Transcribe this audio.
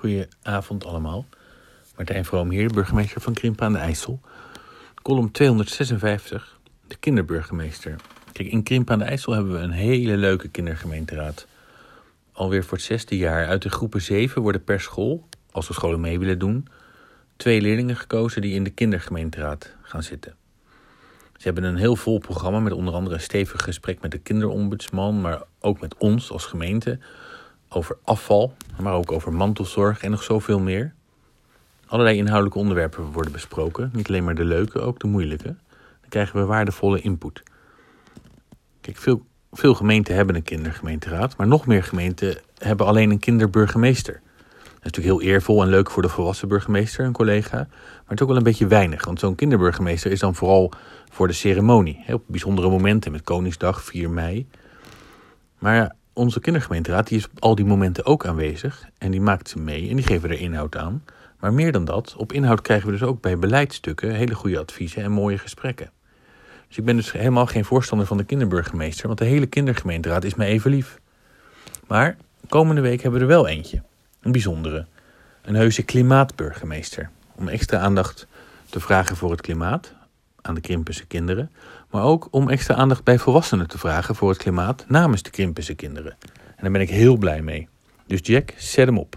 Goedenavond allemaal. Martijn Vroom hier, burgemeester van Krimpen aan de IJssel. Column 256, de kinderburgemeester. Kijk, in Krimpen aan de IJssel hebben we een hele leuke kindergemeenteraad. Alweer voor het zesde jaar. Uit de groepen 7 worden per school, als de scholen mee willen doen, twee leerlingen gekozen die in de kindergemeenteraad gaan zitten. Ze hebben een heel vol programma met onder andere een stevig gesprek met de kinderombudsman, maar ook met ons als gemeente over afval, maar ook over mantelzorg en nog zoveel meer. Allerlei inhoudelijke onderwerpen worden besproken, niet alleen maar de leuke, ook de moeilijke. Dan krijgen we waardevolle input. Kijk, veel, veel gemeenten hebben een kindergemeenteraad, maar nog meer gemeenten hebben alleen een kinderburgemeester. Dat is natuurlijk heel eervol en leuk voor de volwassen burgemeester, een collega. Maar het is ook wel een beetje weinig. Want zo'n kinderburgemeester is dan vooral voor de ceremonie. Op bijzondere momenten met Koningsdag, 4 mei. Maar onze kindergemeenteraad die is op al die momenten ook aanwezig. En die maakt ze mee en die geven er inhoud aan. Maar meer dan dat, op inhoud krijgen we dus ook bij beleidstukken hele goede adviezen en mooie gesprekken. Dus ik ben dus helemaal geen voorstander van de kinderburgemeester, want de hele kindergemeenteraad is me even lief. Maar komende week hebben we er wel eentje. Een bijzondere. Een heuse klimaatburgemeester. Om extra aandacht te vragen voor het klimaat aan de Krimpense kinderen. Maar ook om extra aandacht bij volwassenen te vragen voor het klimaat namens de Krimpense kinderen. En daar ben ik heel blij mee. Dus Jack, zet hem op.